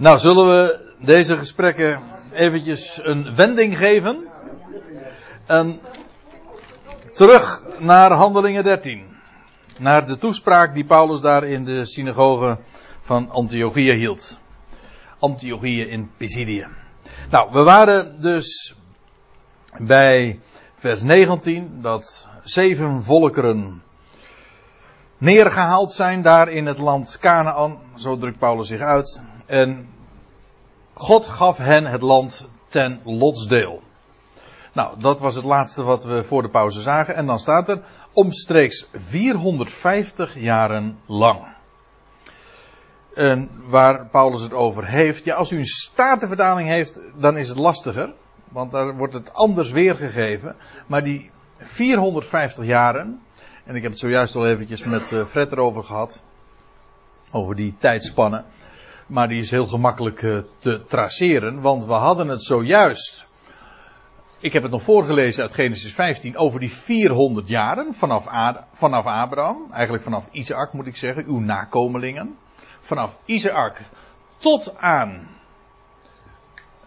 Nou, zullen we deze gesprekken eventjes een wending geven? En terug naar Handelingen 13. Naar de toespraak die Paulus daar in de synagoge van Antiochië hield. Antiochië in Pisidië. Nou, we waren dus bij vers 19 dat zeven volkeren neergehaald zijn daar in het land Canaan. Zo drukt Paulus zich uit. En God gaf hen het land ten lotsdeel. Nou, dat was het laatste wat we voor de pauze zagen. En dan staat er omstreeks 450 jaren lang. En waar Paulus het over heeft. Ja, als u een statenvertaling heeft, dan is het lastiger. Want daar wordt het anders weergegeven. Maar die 450 jaren. En ik heb het zojuist al eventjes met eh, Fred erover gehad. Over die tijdspannen. Maar die is heel gemakkelijk eh, te traceren. Want we hadden het zojuist. Ik heb het nog voorgelezen uit Genesis 15 over die 400 jaren vanaf, vanaf Abraham. Eigenlijk vanaf Isaac moet ik zeggen, uw nakomelingen. Vanaf Isaac tot aan.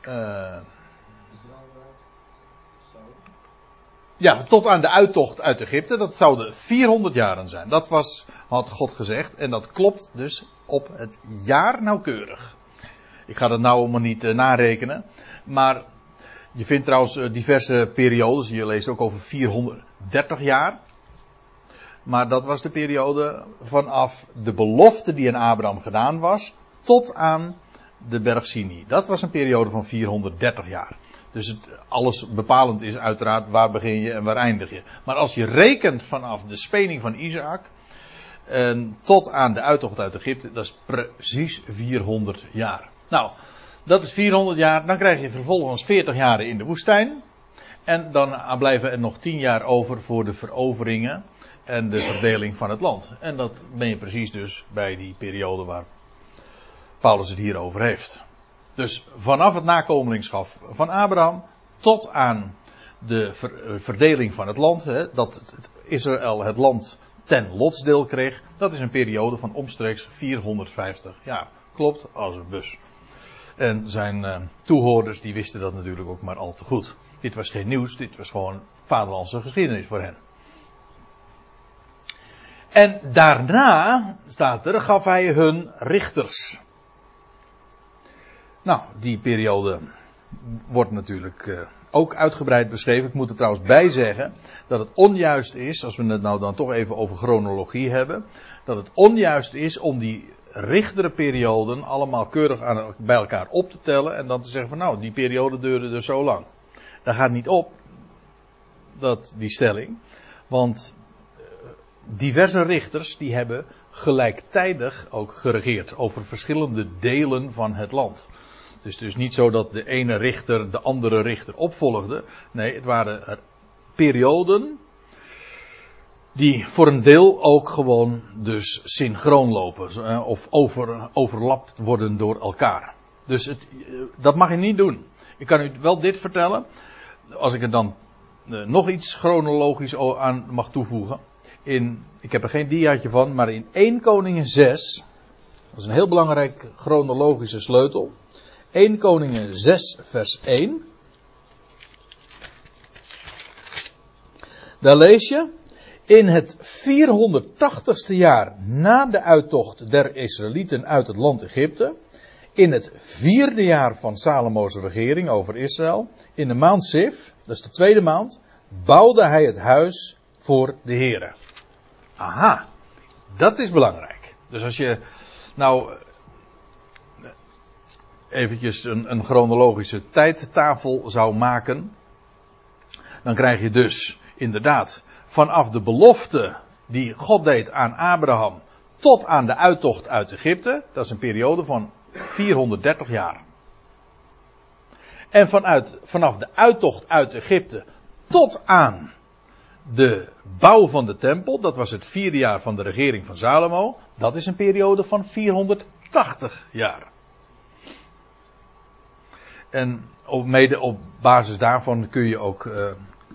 Uh, ja, tot aan de uittocht uit Egypte. Dat zouden 400 jaren zijn. Dat was, had God gezegd. En dat klopt dus op het jaar nauwkeurig. Ik ga dat nou allemaal niet uh, narekenen. Maar je vindt trouwens uh, diverse periodes. Je leest ook over 430 jaar. Maar dat was de periode vanaf de belofte die aan Abraham gedaan was. Tot aan de berg Sinai. Dat was een periode van 430 jaar. Dus het, alles bepalend is uiteraard waar begin je en waar eindig je. Maar als je rekent vanaf de speling van Isaac. En tot aan de uittocht uit Egypte, dat is precies 400 jaar. Nou, dat is 400 jaar. Dan krijg je vervolgens 40 jaren in de woestijn. En dan blijven er nog 10 jaar over voor de veroveringen en de verdeling van het land. En dat ben je precies dus bij die periode waar Paulus het hier over heeft. Dus vanaf het nakomelingschap van Abraham tot aan de eh, verdeling van het land, hè, dat Israël het land ten lotsdeel kreeg, dat is een periode van omstreeks 450 jaar. Klopt, als een bus. En zijn uh, toehoorders die wisten dat natuurlijk ook maar al te goed. Dit was geen nieuws, dit was gewoon vaderlandse geschiedenis voor hen. En daarna, staat er, gaf hij hun richters. Nou, die periode wordt natuurlijk uh, ook uitgebreid beschreven. Ik moet er trouwens bij zeggen dat het onjuist is, als we het nou dan toch even over chronologie hebben, dat het onjuist is om die richtere perioden allemaal keurig aan, bij elkaar op te tellen en dan te zeggen van nou, die periode duurde dus zo lang. Dat gaat niet op, dat, die stelling, want eh, diverse richters die hebben gelijktijdig ook geregeerd over verschillende delen van het land. Het is dus niet zo dat de ene richter de andere richter opvolgde. Nee, het waren perioden die voor een deel ook gewoon dus synchroon lopen. Eh, of over, overlapt worden door elkaar. Dus het, eh, dat mag je niet doen. Ik kan u wel dit vertellen. Als ik er dan eh, nog iets chronologisch aan mag toevoegen. In, ik heb er geen diaatje van, maar in 1 Koningen 6. Dat is een heel belangrijk chronologische sleutel. 1 Koningen 6 vers 1. Daar lees je. In het 480ste jaar na de uittocht der Israëlieten uit het land Egypte. In het vierde jaar van Salomo's regering over Israël. In de maand Sif, dat is de tweede maand. Bouwde hij het huis voor de Heren. Aha, dat is belangrijk. Dus als je nou eventjes een, een chronologische tijdtafel zou maken, dan krijg je dus inderdaad vanaf de belofte die God deed aan Abraham tot aan de uittocht uit Egypte, dat is een periode van 430 jaar. En vanuit, vanaf de uittocht uit Egypte tot aan de bouw van de tempel, dat was het vierde jaar van de regering van Salomo, dat is een periode van 480 jaar. En op, mede op basis daarvan kun je ook uh,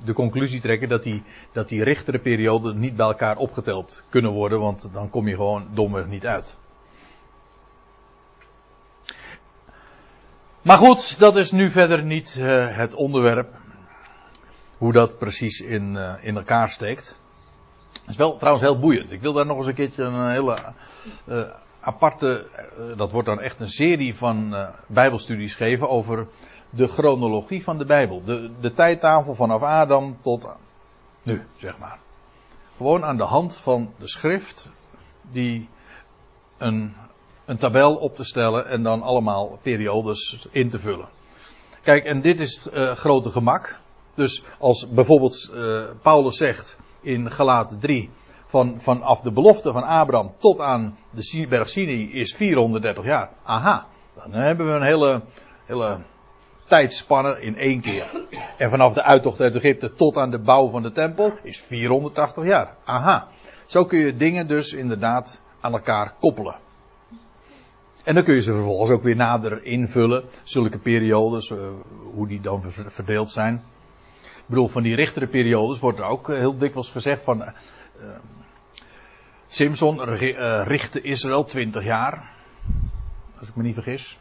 de conclusie trekken dat die, dat die richtere perioden niet bij elkaar opgeteld kunnen worden, want dan kom je gewoon domweg niet uit. Maar goed, dat is nu verder niet uh, het onderwerp. Hoe dat precies in, uh, in elkaar steekt. Dat is wel trouwens heel boeiend. Ik wil daar nog eens een keertje een hele aparte. dat wordt dan echt een serie van Bijbelstudies geven over de chronologie van de Bijbel. De, de tijdtafel vanaf Adam tot nu, zeg maar. Gewoon aan de hand van de schrift die een, een tabel op te stellen en dan allemaal periodes in te vullen. Kijk, en dit is het uh, grote gemak. Dus als bijvoorbeeld Paulus zegt in Galaten 3 van, vanaf de belofte van Abraham tot aan de berg is 430 jaar. Aha, dan hebben we een hele, hele tijdspanne in één keer. En vanaf de uittocht uit Egypte tot aan de bouw van de tempel is 480 jaar. Aha. Zo kun je dingen dus inderdaad aan elkaar koppelen. En dan kun je ze vervolgens ook weer nader invullen. Zulke periodes, uh, hoe die dan verdeeld zijn. Ik bedoel, van die richtere periodes wordt er ook heel dikwijls gezegd van. Simpson richtte Israël 20 jaar. Als ik me niet vergis.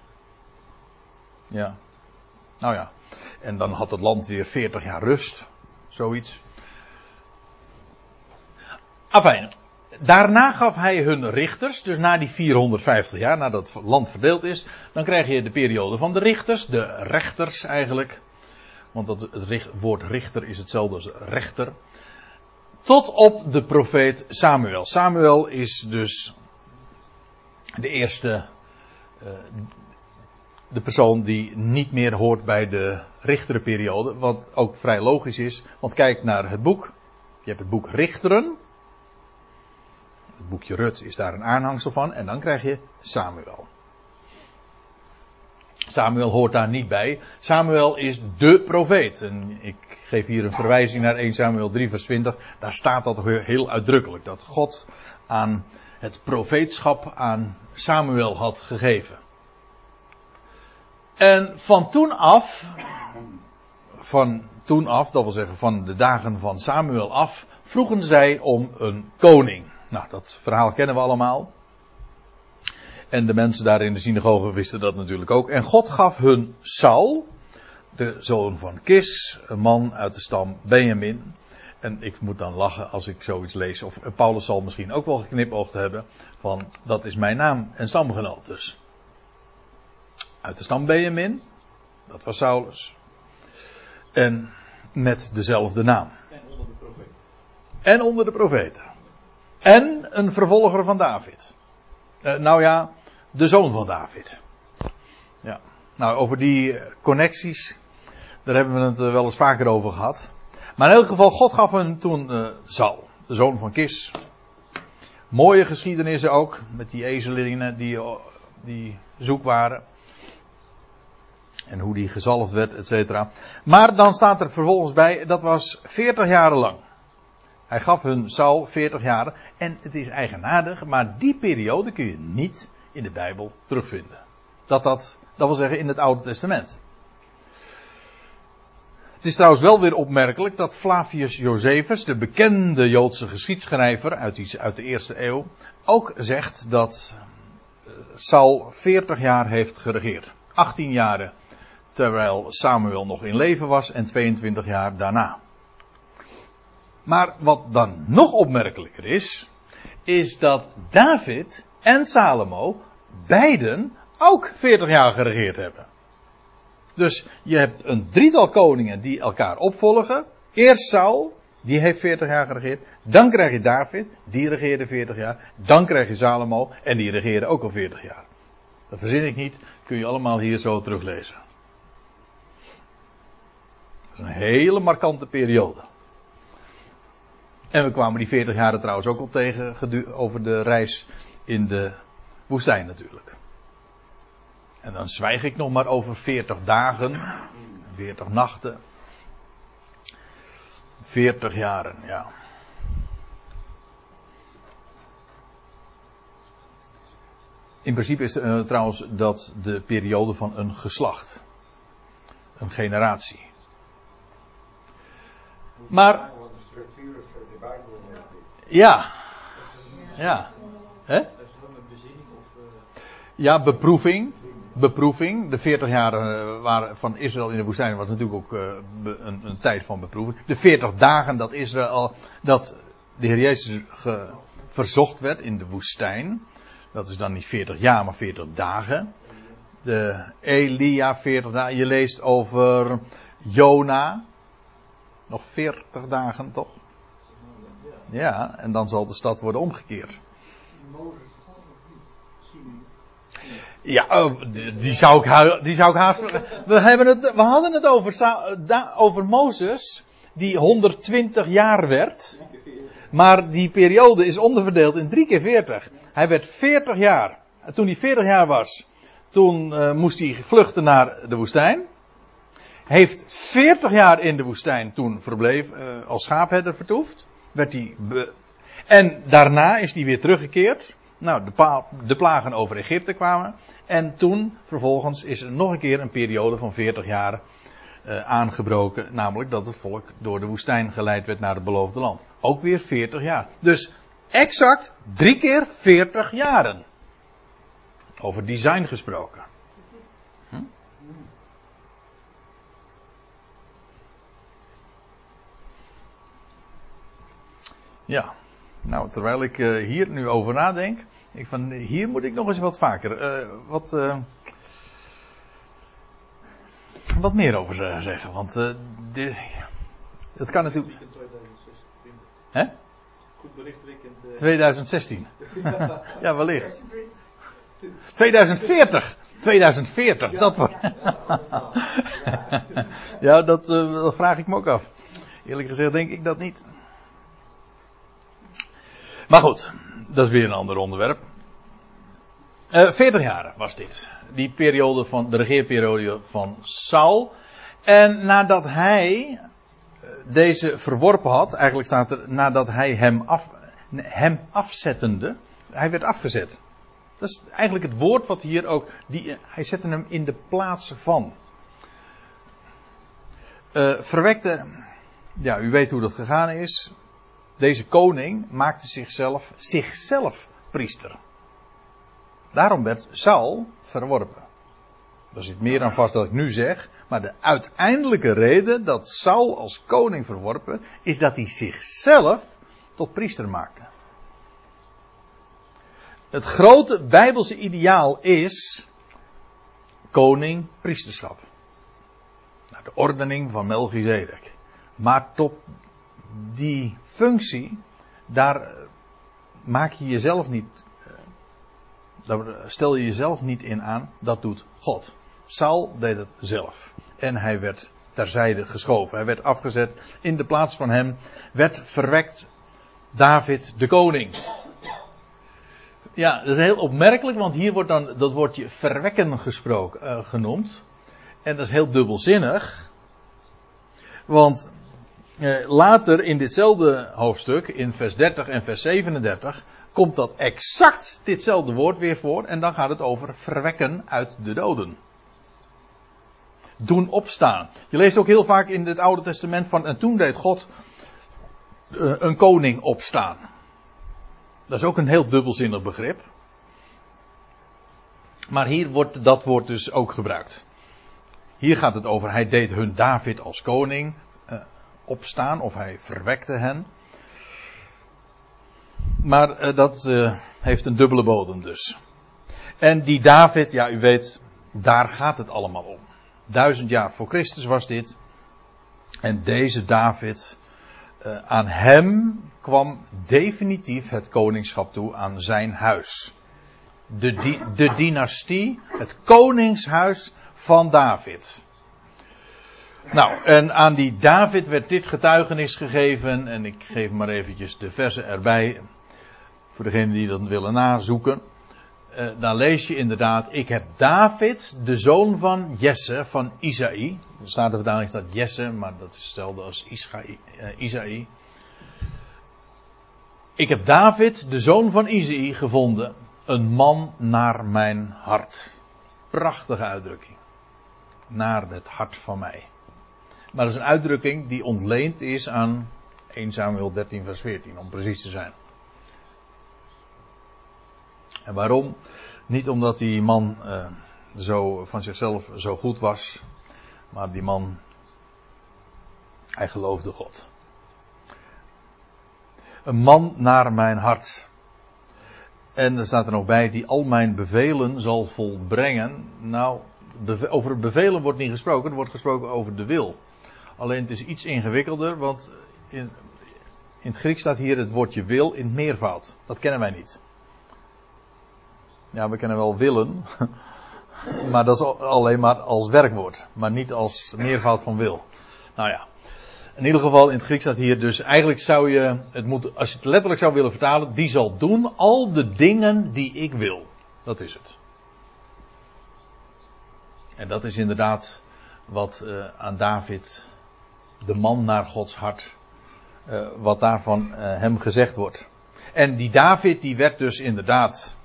Ja. Nou ja. En dan had het land weer 40 jaar rust. Zoiets. Afijn. Daarna gaf hij hun richters, dus na die 450 jaar, nadat het land verdeeld is, dan krijg je de periode van de richters, de rechters eigenlijk. Want dat, het woord richter is hetzelfde als rechter. Tot op de profeet Samuel. Samuel is dus de eerste, uh, de persoon die niet meer hoort bij de richterenperiode. Wat ook vrij logisch is, want kijk naar het boek. Je hebt het boek Richteren het boekje Rut is daar een aanhangsel van. En dan krijg je Samuel. Samuel hoort daar niet bij. Samuel is de profeet. En ik geef hier een verwijzing naar 1 Samuel 3 vers 20. Daar staat dat heel uitdrukkelijk. Dat God aan het profeetschap aan Samuel had gegeven. En van toen af, van toen af, dat wil zeggen van de dagen van Samuel af, vroegen zij om een koning. Nou, dat verhaal kennen we allemaal. En de mensen daar in de synagoge wisten dat natuurlijk ook. En God gaf hun Saul, de zoon van Kis, een man uit de stam Benjamin. En ik moet dan lachen als ik zoiets lees. Of Paulus zal misschien ook wel geknipoogd hebben. Van dat is mijn naam en stamgenoot dus. Uit de stam Benjamin. Dat was Saulus. En met dezelfde naam. En onder de profeten. En onder de profeten. En een vervolger van David. Uh, nou ja, de zoon van David. Ja. Nou, over die connecties, daar hebben we het wel eens vaker over gehad. Maar in elk geval, God gaf hem toen uh, Saul, de zoon van Kis. Mooie geschiedenissen ook, met die ezelingen die, die zoek waren. En hoe die gezalfd werd, et cetera. Maar dan staat er vervolgens bij, dat was 40 jaren lang. Hij gaf hun Saul 40 jaar. En het is eigenaardig, maar die periode kun je niet in de Bijbel terugvinden. Dat, dat, dat wil zeggen in het Oude Testament. Het is trouwens wel weer opmerkelijk dat Flavius Josephus, de bekende Joodse geschiedschrijver uit, uit de eerste eeuw, ook zegt dat eh, Saul 40 jaar heeft geregeerd. 18 jaren terwijl Samuel nog in leven was en 22 jaar daarna. Maar wat dan nog opmerkelijker is, is dat David en Salomo beiden ook 40 jaar geregeerd hebben. Dus je hebt een drietal koningen die elkaar opvolgen. Eerst Saul, die heeft 40 jaar geregeerd. Dan krijg je David, die regeerde 40 jaar. Dan krijg je Salomo en die regeerde ook al 40 jaar. Dat verzin ik niet, kun je allemaal hier zo teruglezen. Dat is een hele markante periode. En we kwamen die 40 jaren trouwens ook al tegen over de reis in de woestijn natuurlijk. En dan zwijg ik nog maar over 40 dagen, 40 nachten. 40 jaren, ja. In principe is uh, trouwens dat de periode van een geslacht. Een generatie. Maar ja. Ja. Hè? Ja, beproeving. Beproeving. De 40 jaar uh, van Israël in de woestijn was natuurlijk ook uh, een, een, tijd van beproeving. De 40 dagen dat Israël, dat de Heer Jezus verzocht werd in de woestijn. Dat is dan niet 40 jaar, maar 40 dagen. De Elia 40 dagen. Je leest over Jona. Nog 40 dagen toch? Ja, en dan zal de stad worden omgekeerd. Ja, oh, die zou ik, die zou ik haast. We, hebben het, we hadden het over, over Mozes, die 120 jaar werd. Maar die periode is onderverdeeld in drie keer 40. Hij werd 40 jaar. En toen hij 40 jaar was, toen uh, moest hij vluchten naar de woestijn. Heeft 40 jaar in de woestijn toen verbleef, uh, als schaapherder vertoefd. Werd hij en daarna is hij weer teruggekeerd. Nou, de, de, plagen over Egypte kwamen. En toen, vervolgens, is er nog een keer een periode van 40 jaar uh, aangebroken. Namelijk dat het volk door de woestijn geleid werd naar het beloofde land. Ook weer 40 jaar. Dus exact drie keer 40 jaren. Over design gesproken. Hm? Ja. Nou, terwijl ik uh, hier nu over nadenk. Ik van, hier moet ik nog eens wat vaker. Uh, wat. Uh, wat meer over zeggen. Want. dit, het kan natuurlijk. Hè? Goed bericht weekend. 2016. ja, wellicht. 2040. 2040, dat wordt. ja, dat, dat vraag ik me ook af. Eerlijk gezegd denk ik dat niet. Maar goed, dat is weer een ander onderwerp. Uh, eh, 40 jaar was dit. Die periode van de regeerperiode van Saul. En nadat hij eh, deze verworpen had, eigenlijk staat er nadat hij hem, af, hem afzettende, hij werd afgezet. Dat is eigenlijk het woord wat hier ook, die, hij zette hem in de plaats van. Uh, verwekte, ja, u weet hoe dat gegaan is. Deze koning maakte zichzelf, zichzelf priester. Daarom werd Saul verworpen. Daar zit meer aan vast dat ik nu zeg. Maar de uiteindelijke reden dat Saul als koning verworpen is dat hij zichzelf tot priester maakte. Het grote bijbelse ideaal is koning priesterschap. Nou, de ordening van Melchizedek. Maar tot die functie, daar eh, maak je jezelf niet, eh, daar stel je jezelf niet in aan, dat doet God. Saul deed het zelf. En hij werd terzijde geschoven. Hij werd afgezet. In de plaats van hem werd verwekt David de koning. Ja, dat is heel opmerkelijk, want hier wordt dan dat woordje verwekken gesproken, uh, genoemd. En dat is heel dubbelzinnig. Want eh, later in ditzelfde hoofdstuk, in vers 30 en vers 37, komt dat exact ditzelfde woord weer voor. En dan gaat het over verwekken uit de doden. Doen opstaan. Je leest ook heel vaak in het Oude Testament van. En toen deed God uh, een koning opstaan. Dat is ook een heel dubbelzinnig begrip. Maar hier wordt dat woord dus ook gebruikt. Hier gaat het over, hij deed hun David als koning opstaan of hij verwekte hen. Maar uh, dat uh, heeft een dubbele bodem dus. En die David, ja u weet, daar gaat het allemaal om. Duizend jaar voor Christus was dit. En deze David, uh, aan hem kwam definitief het koningschap toe aan zijn huis. De, de dynastie, het koningshuis van David. Nou, en aan die David werd dit getuigenis gegeven. En ik geef maar eventjes de versen erbij. Voor degenen die dat willen nazoeken. Uh, dan lees je inderdaad. Ik heb David, de zoon van Jesse, van Isaï. Er staat de vertaling staat Jesse, maar dat is hetzelfde als Ischaï, uh, Isaï. Ik heb David, de zoon van Isaï, gevonden. Een man naar mijn hart. Prachtige uitdrukking. Naar het hart van mij. Maar dat is een uitdrukking die ontleend is aan 1 Samuel 13 vers 14, om precies te zijn. En waarom? Niet omdat die man uh, zo van zichzelf zo goed was. Maar die man, hij geloofde God. Een man naar mijn hart. En er staat er nog bij, die al mijn bevelen zal volbrengen. Nou, over het bevelen wordt niet gesproken, er wordt gesproken over de wil. Alleen het is iets ingewikkelder, want in, in het Grieks staat hier het woordje wil in meervoud. Dat kennen wij niet. Ja, we kennen wel willen, maar dat is alleen maar als werkwoord, maar niet als meervoud van wil. Nou ja, in ieder geval in het Grieks staat hier dus eigenlijk zou je het moeten, als je het letterlijk zou willen vertalen, die zal doen al de dingen die ik wil. Dat is het. En dat is inderdaad wat uh, aan David, de man naar Gods hart, uh, wat daarvan uh, hem gezegd wordt. En die David, die werd dus inderdaad,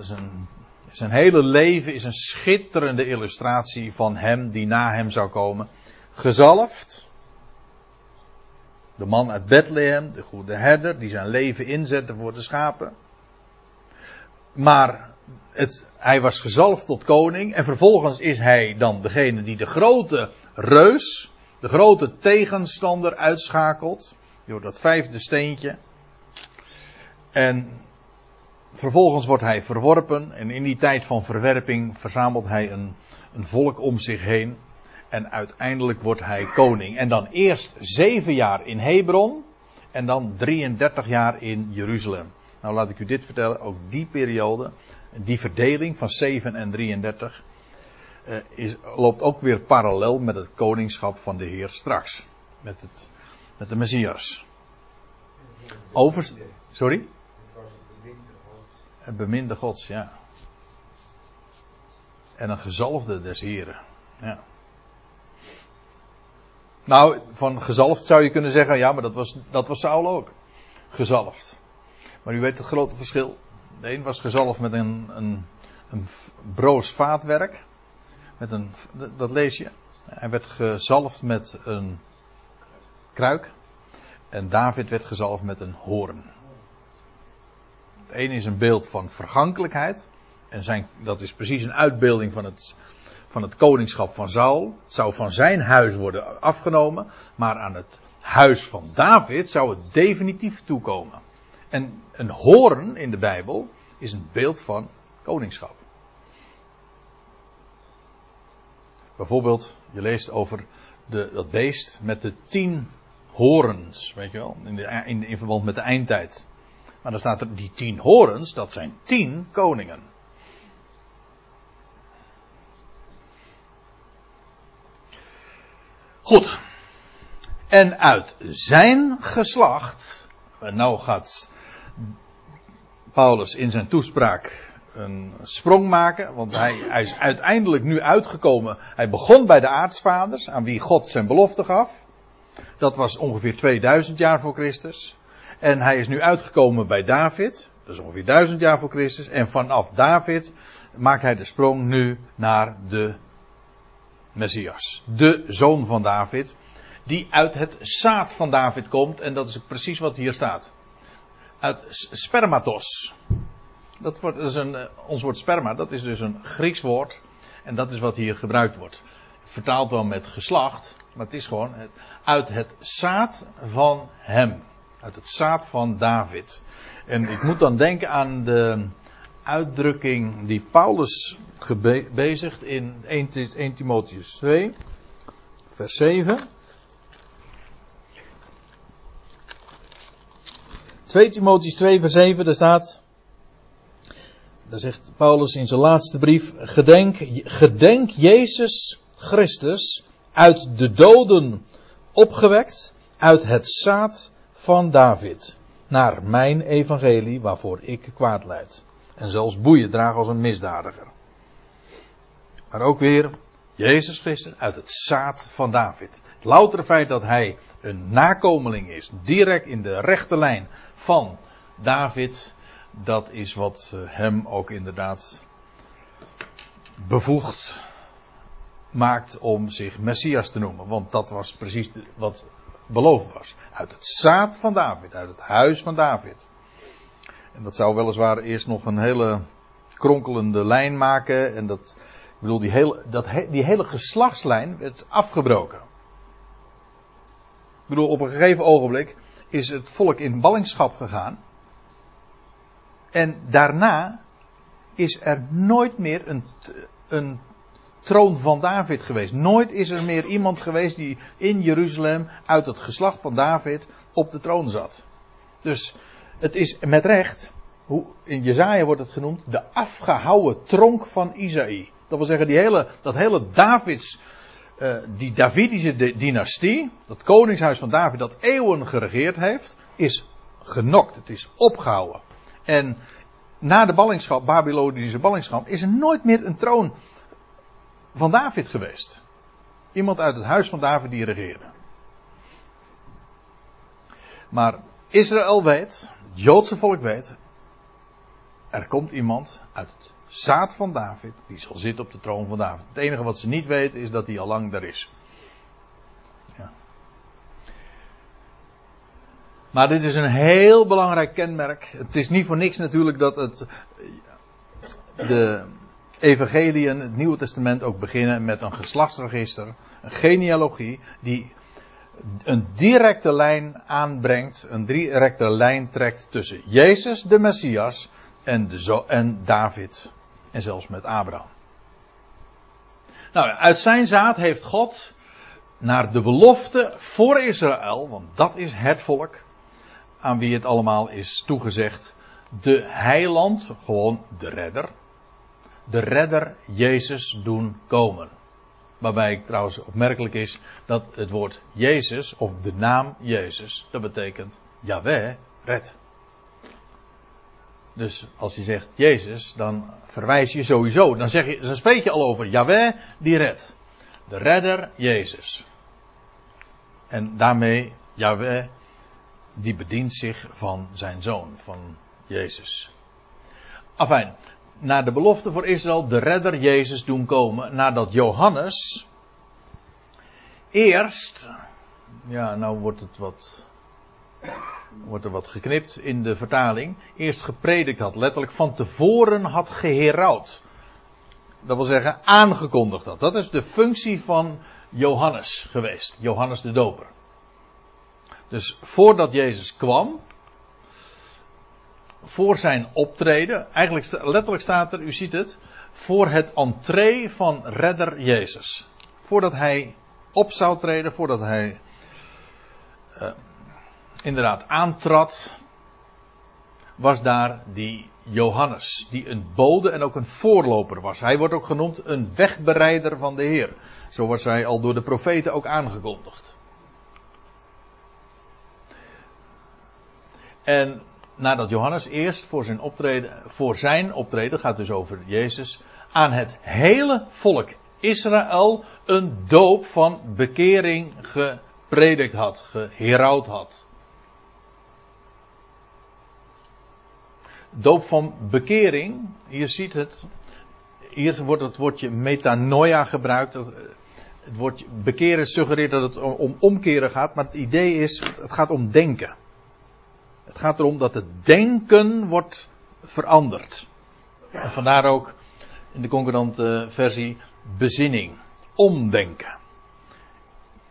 zijn, zijn hele leven is een schitterende illustratie van hem die na hem zou komen. Gezalfd. De man uit Bethlehem, de goede herder, die zijn leven inzette voor de schapen. Maar het, hij was gezalfd tot koning en vervolgens is hij dan degene die de grote reus, de grote tegenstander uitschakelt. Door dat vijfde steentje. En vervolgens wordt hij verworpen en in die tijd van verwerping verzamelt hij een, een volk om zich heen. En uiteindelijk wordt hij koning. En dan eerst zeven jaar in Hebron en dan 33 jaar in Jeruzalem. Nou laat ik u dit vertellen, ook die periode die verdeling van 7 en 33 uh, eh, is, loopt ook weer parallel met het koningschap van de Heer straks. Met, het, met de Messias. Over, sorry? Het beminde gods, ja. En een gezalfde des Heren. Ja. Nou, van gezalfd zou je kunnen zeggen, ja, maar dat was, dat was Saul ook. Gezalfd. Maar u weet het grote verschil. De een was gezalfd met een, een, een broos vaatwerk. Met een, dat lees je. Hij werd gezalfd met een kruik. En David werd gezalfd met een hoorn. Het ene is een beeld van vergankelijkheid. En zijn, dat is precies een uitbeelding van het, van het koningschap van Saul. Het zou van zijn huis worden afgenomen. Maar aan het huis van David zou het definitief toekomen. En een hoorn in de Bijbel is een beeld van koningschap. Bijvoorbeeld, je leest over de, dat beest met de tien horens, weet je wel, in, in, in verband met de eindtijd. Maar dan staat er, die tien horens, dat zijn tien koningen. Goed. En uit zijn geslacht, nou gaat Paulus in zijn toespraak een sprong maken. Want hij, is uiteindelijk nu uitgekomen. Hij begon bij de aartsvaders, aan wie God zijn belofte gaf. Dat was ongeveer 2000 jaar voor Christus. En hij is nu uitgekomen bij David. Dat is ongeveer 1000 jaar voor Christus. En vanaf David maakt hij de sprong nu naar de Messias. De zoon van David. Die uit het zaad van David komt. En dat is precies wat hier staat uit spermatos. Dat, wordt, is een, eh, ons woord sperma, dat is dus een Grieks woord. En dat is wat hier gebruikt wordt. Vertaald wel met geslacht, maar het is gewoon het, uit het zaad van hem. Uit het zaad van David. En ik moet dan denken aan de uitdrukking die Paulus gebezigt in 1, 1 Timotheus 2, vers 7. 2 Timotheus 2 vers 7, daar staat, daar zegt Paulus in zijn laatste brief, gedenk, gedenk Jezus Christus uit de doden opgewekt, uit het zaad van David, naar mijn evangelie waarvoor ik kwaad leid. En zelfs boeien draag als een misdadiger. Maar ook weer Jezus Christus uit het zaad van David. Het loutere feit dat hij een nakomeling is, direct in de rechte lijn van David, dat is wat eh, hem ook inderdaad bevoegd maakt om zich Messias te noemen. Want dat was precies wat beloofd was. Uit het zaad van David, uit het huis van David. En dat zou weliswaar eerst nog een hele kronkelende lijn maken. En dat, ik bedoel, die hele, dat, die hele geslachtslijn werd afgebroken. Ik bedoel, op een gegeven ogenblik is het volk in ballingschap gegaan. En daarna is er nooit meer een, een troon van David geweest. Nooit is er meer iemand geweest die in Jeruzalem uit het geslacht van David op de troon zat. Dus het is met recht, hoe, in Jezaja wordt het genoemd, de afgehouwen tronk van Isaïe. Dat wil zeggen, die hele, dat hele Davids, uh, die Davidische dynastie, dat koningshuis van David dat eeuwen geregeerd heeft, is genokt. Het is opgehouden. En na de ballingschap, Babylonische ballingschap, is er nooit meer een troon van David geweest. Iemand uit het huis van David die regeerde. Maar Israël weet, het Joodse volk weet, er komt iemand uit het zaad van David, die zal zitten op de troon van David. Het enige wat ze niet weten is dat hij al lang daar is. Maar dit is een heel belangrijk kenmerk. Het is niet voor niks natuurlijk dat het de evangeliën, het Nieuwe Testament ook beginnen met een geslachtsregister, een genealogie die een directe lijn aanbrengt, een directe lijn trekt tussen Jezus, de Messias, en, de en David. En zelfs met Abraham. Nou, uit zijn zaad heeft God naar de belofte voor Israël, want dat is het volk aan wie het allemaal is toegezegd, de heiland, gewoon de redder, de redder Jezus doen komen. Waarbij trouwens opmerkelijk is dat het woord Jezus, of de naam Jezus, dat betekent Yahweh, red. Dus als je zegt Jezus, dan verwijs je sowieso, dan, zeg je, dan spreek je al over Yahweh die redt. De redder Jezus. En daarmee Yahweh die bedient zich van zijn zoon, van Jezus. Afijn, naar de belofte voor Israël de redder Jezus doen komen. Nadat Johannes eerst, ja nou wordt het wat, wordt er wat geknipt in de vertaling, eerst gepredikt had, letterlijk van tevoren had geherouwd. Dat wil zeggen aangekondigd had. Dat is de functie van Johannes geweest, Johannes de Doper. Dus voordat Jezus kwam, voor zijn optreden, eigenlijk letterlijk staat er, u ziet het, voor het entree van redder Jezus. Voordat hij op zou treden, voordat hij uh, inderdaad aantrad, was daar die Johannes, die een bode en ook een voorloper was. Hij wordt ook genoemd een wegbereider van de Heer. Zo wordt hij al door de profeten ook aangekondigd. En nadat Johannes eerst voor zijn optreden, voor zijn optreden, gaat dus over Jezus, aan het hele volk Israël een doop van bekering gepredikt had, geherouwd had. Doop van bekering, hier ziet het, hier wordt het woordje metanoia gebruikt. Het woordje bekeren suggereert dat het om omkeren gaat, maar het idee is, het gaat om denken. Het gaat erom dat het denken wordt veranderd. En vandaar ook in de concurrente versie bezinning, omdenken.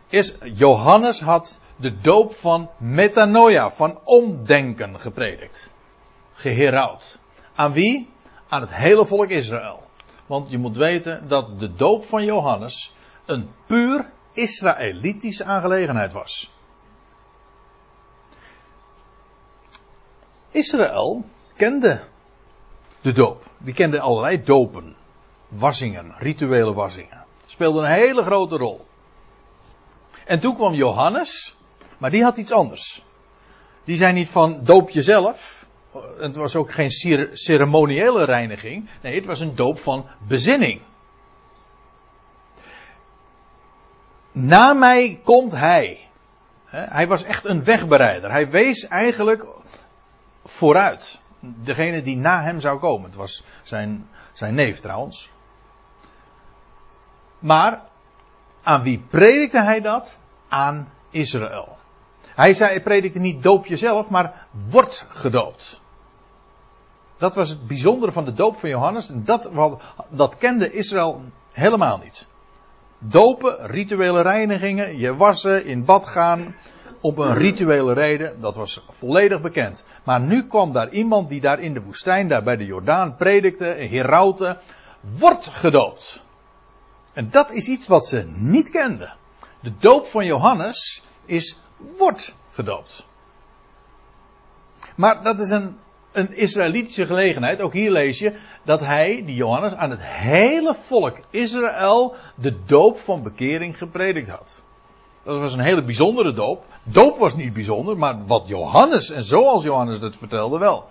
Is, Johannes had de doop van metanoia, van omdenken gepredikt. Geherouwd. Aan wie? Aan het hele volk Israël. Want je moet weten dat de doop van Johannes een puur Israëlitische aangelegenheid was. Israël kende de doop. Die kende allerlei dopen. Wassingen, rituele wassingen. Speelde een hele grote rol. En toen kwam Johannes, maar die had iets anders. Die zei niet van doop jezelf. Het was ook geen ceremoniële reiniging. Nee, het was een doop van bezinning. Na mij komt hij. Hij was echt een wegbereider. Hij wees eigenlijk vooruit. Degene die na hem zou komen. Het was zijn, zijn neef trouwens. Maar aan wie predikte hij dat? Aan Israël. Hij zei, predikte niet doop jezelf, maar wordt gedoopt. Dat was het bijzondere van de doop van Johannes. En dat, dat kende Israël helemaal niet. Dopen, rituele reinigingen, je wassen, in bad gaan. Op een rituele reden, dat was volledig bekend. Maar nu kwam daar iemand die daar in de woestijn, daar bij de Jordaan, predikte, herauten, wordt gedoopt. En dat is iets wat ze niet kenden. De doop van Johannes is wordt gedoopt. Maar dat is een, een Israëlitische gelegenheid. Ook hier lees je dat hij, die Johannes, aan het hele volk Israël de doop van bekering gepredikt had. Dat was een hele bijzondere doop. Doop was niet bijzonder, maar wat Johannes en zoals Johannes het vertelde wel.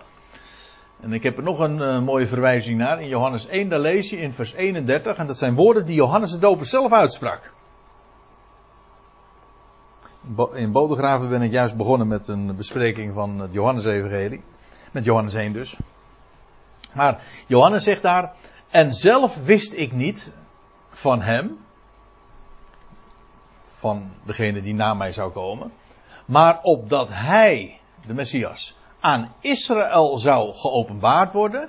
En ik heb er nog een uh, mooie verwijzing naar. In Johannes 1, daar lees je in vers 31. En dat zijn woorden die Johannes de Doper zelf uitsprak. In Bodegraven ben ik juist begonnen met een bespreking van het Johannes-evangelie. Met Johannes 1 dus. Maar Johannes zegt daar, en zelf wist ik niet van hem, van degene die na mij zou komen, maar opdat hij, de Messias, aan Israël zou geopenbaard worden,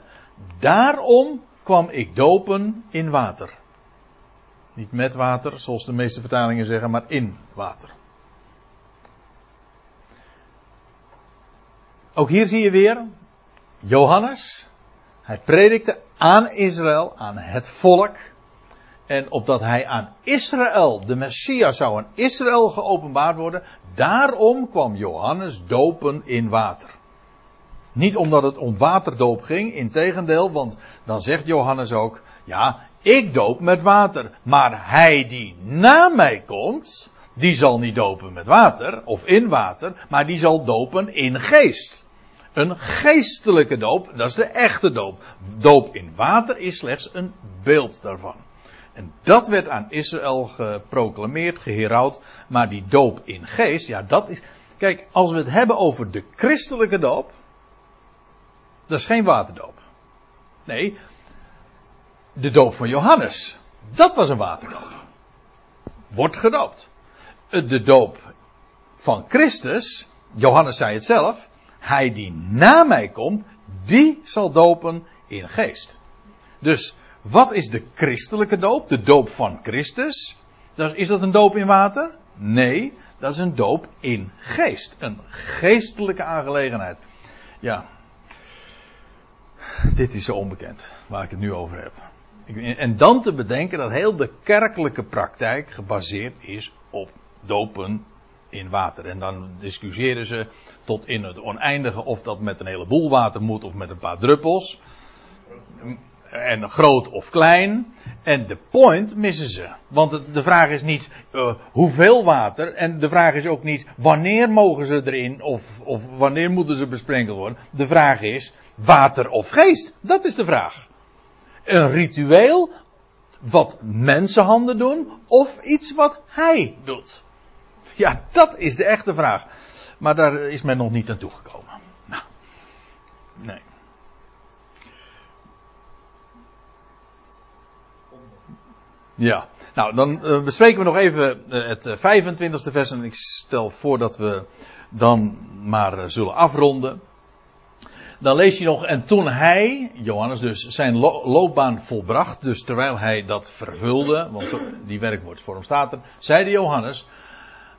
daarom kwam ik dopen in water. Niet met water, zoals de meeste vertalingen zeggen, maar in water. Ook hier zie je weer Johannes. Hij predikte aan Israël, aan het volk. En opdat hij aan Israël, de Messias zou aan Israël geopenbaard worden. Daarom kwam Johannes dopen in water. Niet omdat het om waterdoop ging, integendeel, want dan zegt Johannes ook, ja, ik doop met water, maar hij die na mij komt, die zal niet dopen met water of in water, maar die zal dopen in geest. Een geestelijke doop, dat is de echte doop. Doop in water is slechts een beeld daarvan. En dat werd aan Israël geproclameerd, geherouwd, maar die doop in geest, ja dat is... Kijk, als we het hebben over de christelijke doop, dat is geen waterdoop. Nee, de doop van Johannes, dat was een waterdoop. Wordt gedoopt. De doop van Christus, Johannes zei het zelf, hij die na mij komt, die zal dopen in geest. Dus wat is de christelijke doop? De doop van Christus. Is dat een doop in water? Nee, dat is een doop in geest. Een geestelijke aangelegenheid. Ja. Dit is zo onbekend waar ik het nu over heb. En dan te bedenken dat heel de kerkelijke praktijk gebaseerd is op dopen in water. En dan discussiëren ze tot in het oneindige of dat met een heleboel water moet of met een paar druppels. En groot of klein. En de point missen ze. Want de vraag is niet uh, hoeveel water. En de vraag is ook niet wanneer mogen ze erin of, of wanneer moeten ze besprenkeld worden. De vraag is water of geest. Dat is de vraag. Een ritueel wat mensenhanden doen of iets wat hij doet. Ja, dat is de echte vraag. Maar daar is men nog niet naartoe gekomen. Nou, nee. Ja, nou dan uh, bespreken we nog even uh, het 25e eh, vers en ik stel voor dat we dan maar zullen afronden. Dan lees je nog, en toen hij, Johannes dus, zijn lo loopbaan volbracht, dus terwijl hij dat vervulde, want zo, die werkwoordsvorm staat er, zeide Johannes,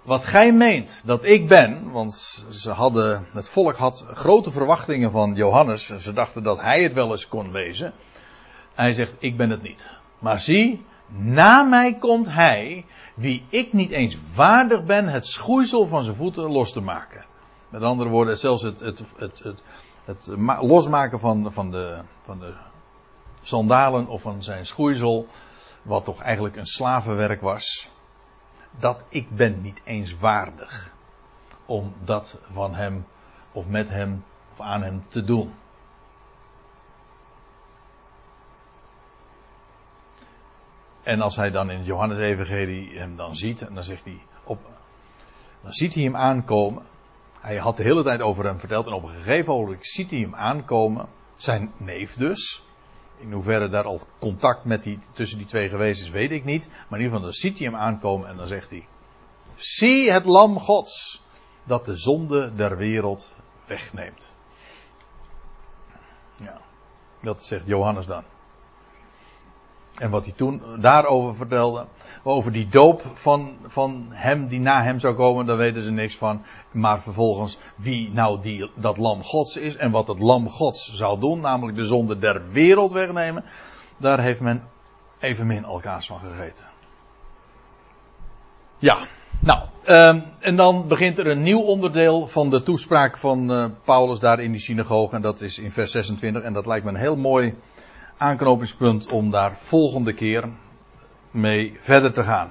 wat gij meent dat ik ben, want ze hadden, het volk had grote verwachtingen van Johannes. En ze dachten dat hij het wel eens kon wezen. Hij zegt, ik ben het niet. Maar zie, na mij komt hij, wie ik niet eens waardig ben het schoeisel van zijn voeten los te maken. Met andere woorden, zelfs het, het, het, het, losmaken van, van, de, van de sandalen of van zijn schoeisel, wat toch eigenlijk een slavenwerk was dat ik ben niet eens waardig om dat van hem of met hem of aan hem te doen. En als hij dan in het Johannes-evangelie hem dan ziet, en dan zegt hij op, dan ziet hij hem aankomen. Hij had de hele tijd over hem verteld en op een gegeven moment ziet hij hem aankomen, zijn neef dus. In hoeverre daar al contact met die, tussen die twee geweest is, weet ik niet. Maar in ieder geval, dan ziet hij hem aankomen en dan zegt hij: Zie het Lam Gods, dat de zonde der wereld wegneemt. Ja. Dat zegt Johannes dan. En wat hij toen daarover vertelde, over die doop van, van hem die na hem zou komen, daar weten ze niks van. Maar vervolgens wie nou die, dat lam gods is en wat het lam gods zou doen, namelijk de zonde der wereld wegnemen, daar heeft men evenmin elkaars van gegeten. Ja, nou, um, en dan begint er een nieuw onderdeel van de toespraak van uh, Paulus daar in die synagoge. En dat is in vers 26. En dat lijkt me een heel mooi aanknopingspunt om daar volgende keer mee verder te gaan.